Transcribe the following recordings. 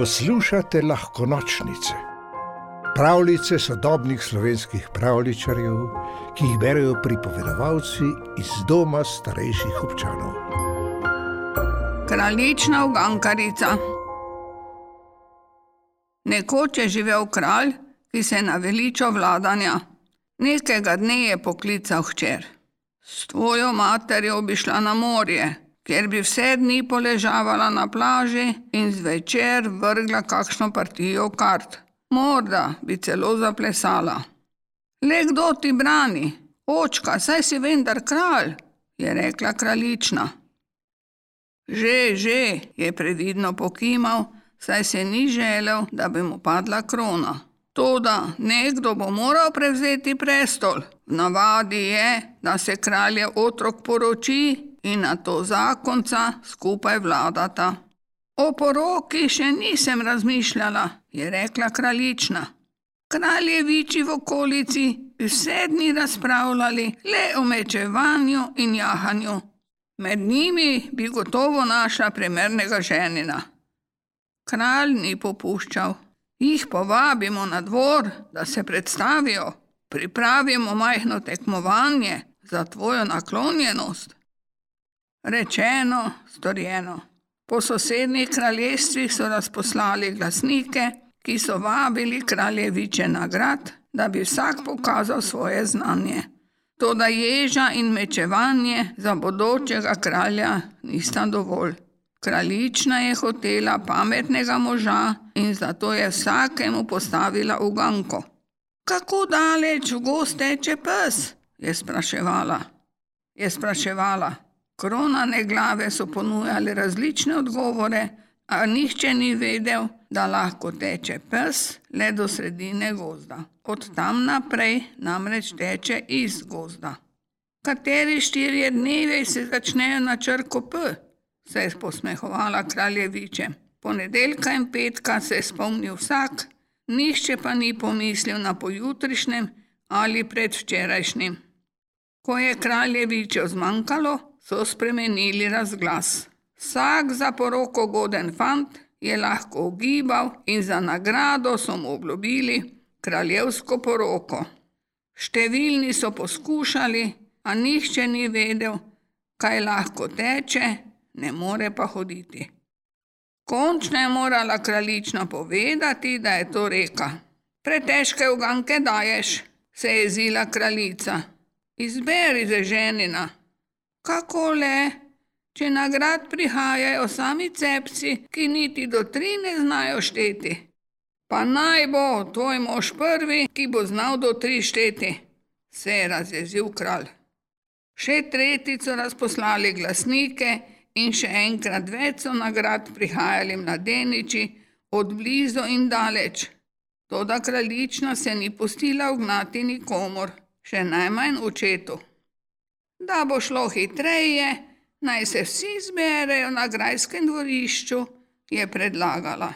Poslušate lahko nočnice, pravljice sodobnih slovenskih pravličarjev, ki jih berijo pripovedovalci iz doma starejših občanov. Kraljična ugankarica. Nekoč je živel kralj, ki se je naveličal vladanja. Nekega dne je poklical hčer: S tvojo materjo bi šla na morje, kjer bi vse dni poležavala na plaži in zvečer vrgla kakšno partijo kart. Morda bi celo zaplesala. Le kdo ti brani, očka, saj si vendar kralj, je rekla kraljična. Že, že, je previdno pokimal, saj se ni želel, da bi mu padla krona. Toda nekdo bo moral prevzeti prestol. V navadi je, da se kralje otrok poroči in na to zakonca skupaj vladata. O poroki še nisem razmišljala, je rekla kraljična. Kraljeviči v okolici bi vse dni razpravljali le o mečevanju in jahanju. Med njimi bi gotovo našla primernega ženina. Kralj ni popuščal. Jih povabimo na dvor, da se predstavijo, pripravimo majhno tekmovanje za tvojo naklonjenost. Rečeno, storjeno. Po sosednjih kraljestvih so razposlali glasnike, ki so vabili kraljeviče na grad, da bi vsak pokazal svoje znanje. Toda ježa in mečevanje za bodočega kralja nista dovolj. Kraljična je hotela pametnega moža in zato je vsakemu postavila uganko. Kako daleč v gost teče pes? je spraševala. Je spraševala. Kronane glave so ponujale različne odgovore, a nihče ni vedel, da lahko teče pes le do sredine gozda. Od tam naprej namreč teče iz gozda. Kateri štirje dnevi se začnejo na črko P? se je posmehovala kraljeviče. Ponedeljka in petka se je spomnil vsak, nihče pa ni pomislil na pojutrišnjem ali predvčerajšnjem. Ko je kraljeviče zmanjkalo, so spremenili razglas. Vsak za poroko goden fant je lahko ugibal in za nagrado so mu obljubili kraljevsko poroko. Številni so poskušali, a nihče ni vedel, kaj lahko teče, ne more pa hoditi. Končno je morala kraljična povedati, da je to reka. Pretežke uganke daješ, se je zila kraljica. Izberi za ženina. Kako le, če na grad prihajajo sami cepci, ki niti do tri ne znajo šteti. Pa naj bo tvoj mož prvi, ki bo znal do tri šteti, se je razjezil kralj. Še tretjič so razposlali glasnike in še enkrat več so nagrad prihajali mladeniči, od blizu in daleč. Toda kraljična se ni pustila ugnati nikomor, še najmanj očetu. Da bo šlo hitreje, naj se vsi zberejo na grajskem dvorišču, je predlagala.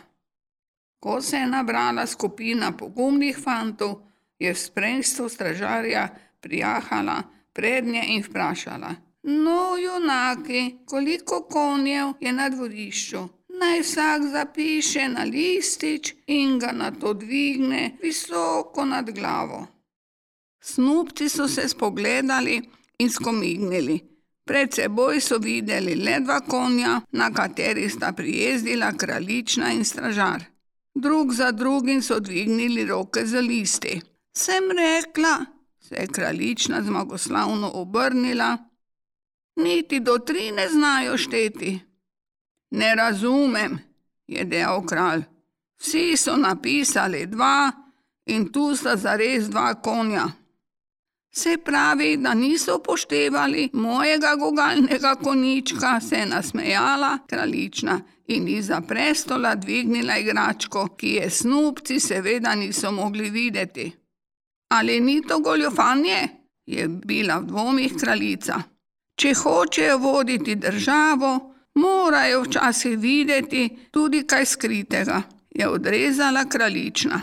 Ko se je nabrala skupina pogumnih fantov, je v spremstvu stražarja prijahala prednje in vprašala: No, junaki, koliko konjev je na dvorišču? Naj vsak zapiše na listič in ga na to dvigne visoko nad glavo. Snupci so se spogledali in skomignili. Pred seboj so videli le dva konja, na katerih sta prijezdila kraljična in stražar. Drug za drugim so dvignili roke za listi. Sem rekla, se je kraljična zmagoslavno obrnila niti do tri ne znajo šteti. Ne razumem, je dejal kralj. Vsi so napisali dva in tu sta zares dva konja. Se pravi, da niso upoštevali mojega gogalnega konička, se je nasmejala kraljična in iza prestola dvignila igračko, ki je snupci seveda niso mogli videti. Ali ni to goljofanje? je bila v dvomih kraljica. Če hočejo voditi državo, morajo včasih videti tudi kaj skritega, je odrezala kraljična.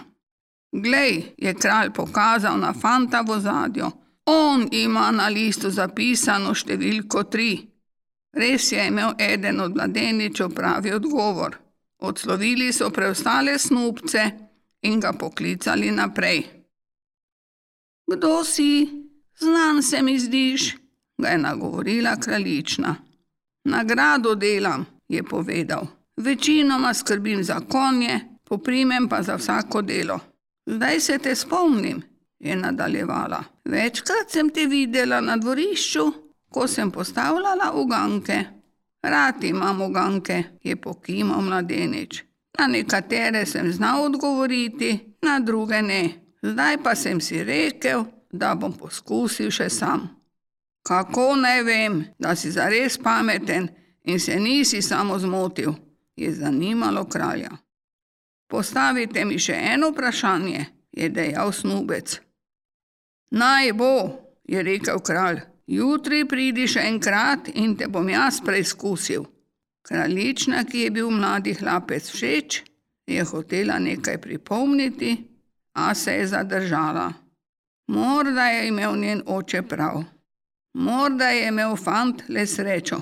Glej, je kralj pokazal na fanta v zadju. On ima na listu zapisano številko tri. Res je imel eden od mladeničev pravi odgovor. Odslovili so preostale snupce in ga poklicali naprej. Kdo si, znan se mi zdiš, ga je nagovorila kraljična. Nagrado delam, je povedal. Večinoma skrbim za konje, poprimem pa za vsako delo. Zdaj se te spomnim, je nadaljevala. Večkrat sem te videla na dvorišču, ko sem postavljala uganke. Rad imam uganke, je pokimal mladenič. Na nekatere sem znal odgovoriti, na druge ne. Zdaj pa sem si rekel, da bom poskusil še sam. Kako naj vem, da si zares pameten in se nisi samo zmotil, je zanimalo kralja. Postavite mi še eno vprašanje, je dejal snubec. Naj bo, je rekel kralj. Jutri pridi še enkrat in te bom jaz preizkusil. Kraljična, ki je bil mladi hlapec všeč, je hotela nekaj pripomniti, a se je zadržala. Morda je imel njen oče prav, morda je imel fant le srečo.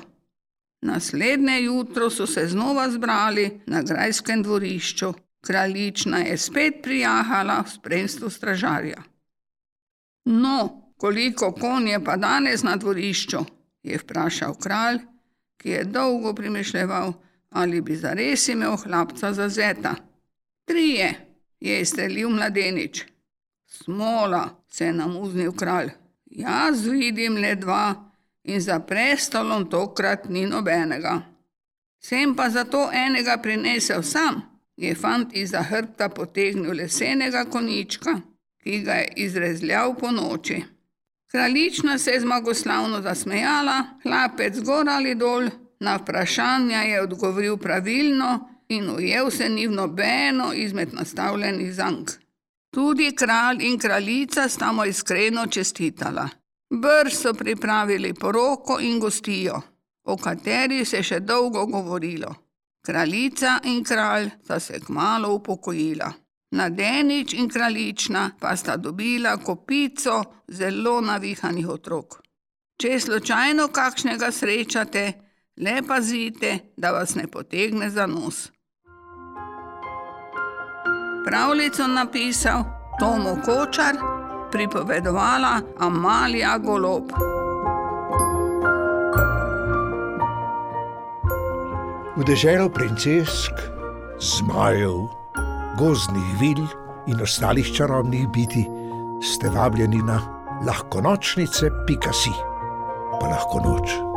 Naslednje jutro so se znova zbrali na grajskem dvorišču. Kraljična je spet prijahala v spremstvu stražarja. No, Koliko konj je pa danes na dvorišču? je vprašal kralj, ki je dolgo premišljal, ali bi zares imel hlapca za zeta. Trije, je izstrelil mladenič. Smola, se je namuznil kralj. Jaz vidim le dva in za prestolom tokrat ni nobenega. Sem pa zato enega prinesel sam, je fant iz hrbta potegnil lesenega konička, ki ga je izrezljal po noči. Kraljična se je zmagoslavno zasmejala, hlapec gor ali dol, na vprašanja je odgovoril pravilno in ujel se ni v nobeno izmed nastavljenih zank. Tudi kralj in kraljica sta mu iskreno čestitala. Brž so pripravili poroko in gostijo, o kateri se je še dolgo govorilo. Kraljica in kralj sta se kmalo upokojila. Mladenič in kraljična pa sta dobila kopico zelo navihanih otrok. Če slučajno kakšnega srečate, le pazite, da vas ne potegne za nos. Pravljico napisal Tomo Kočar, pripovedovala Amalija Golob. V deželo princesk, zmajev gozdnih vil in ostalih čarobnih biti, ste vabljeni na lahko nočnice, pika si, pa lahko noč.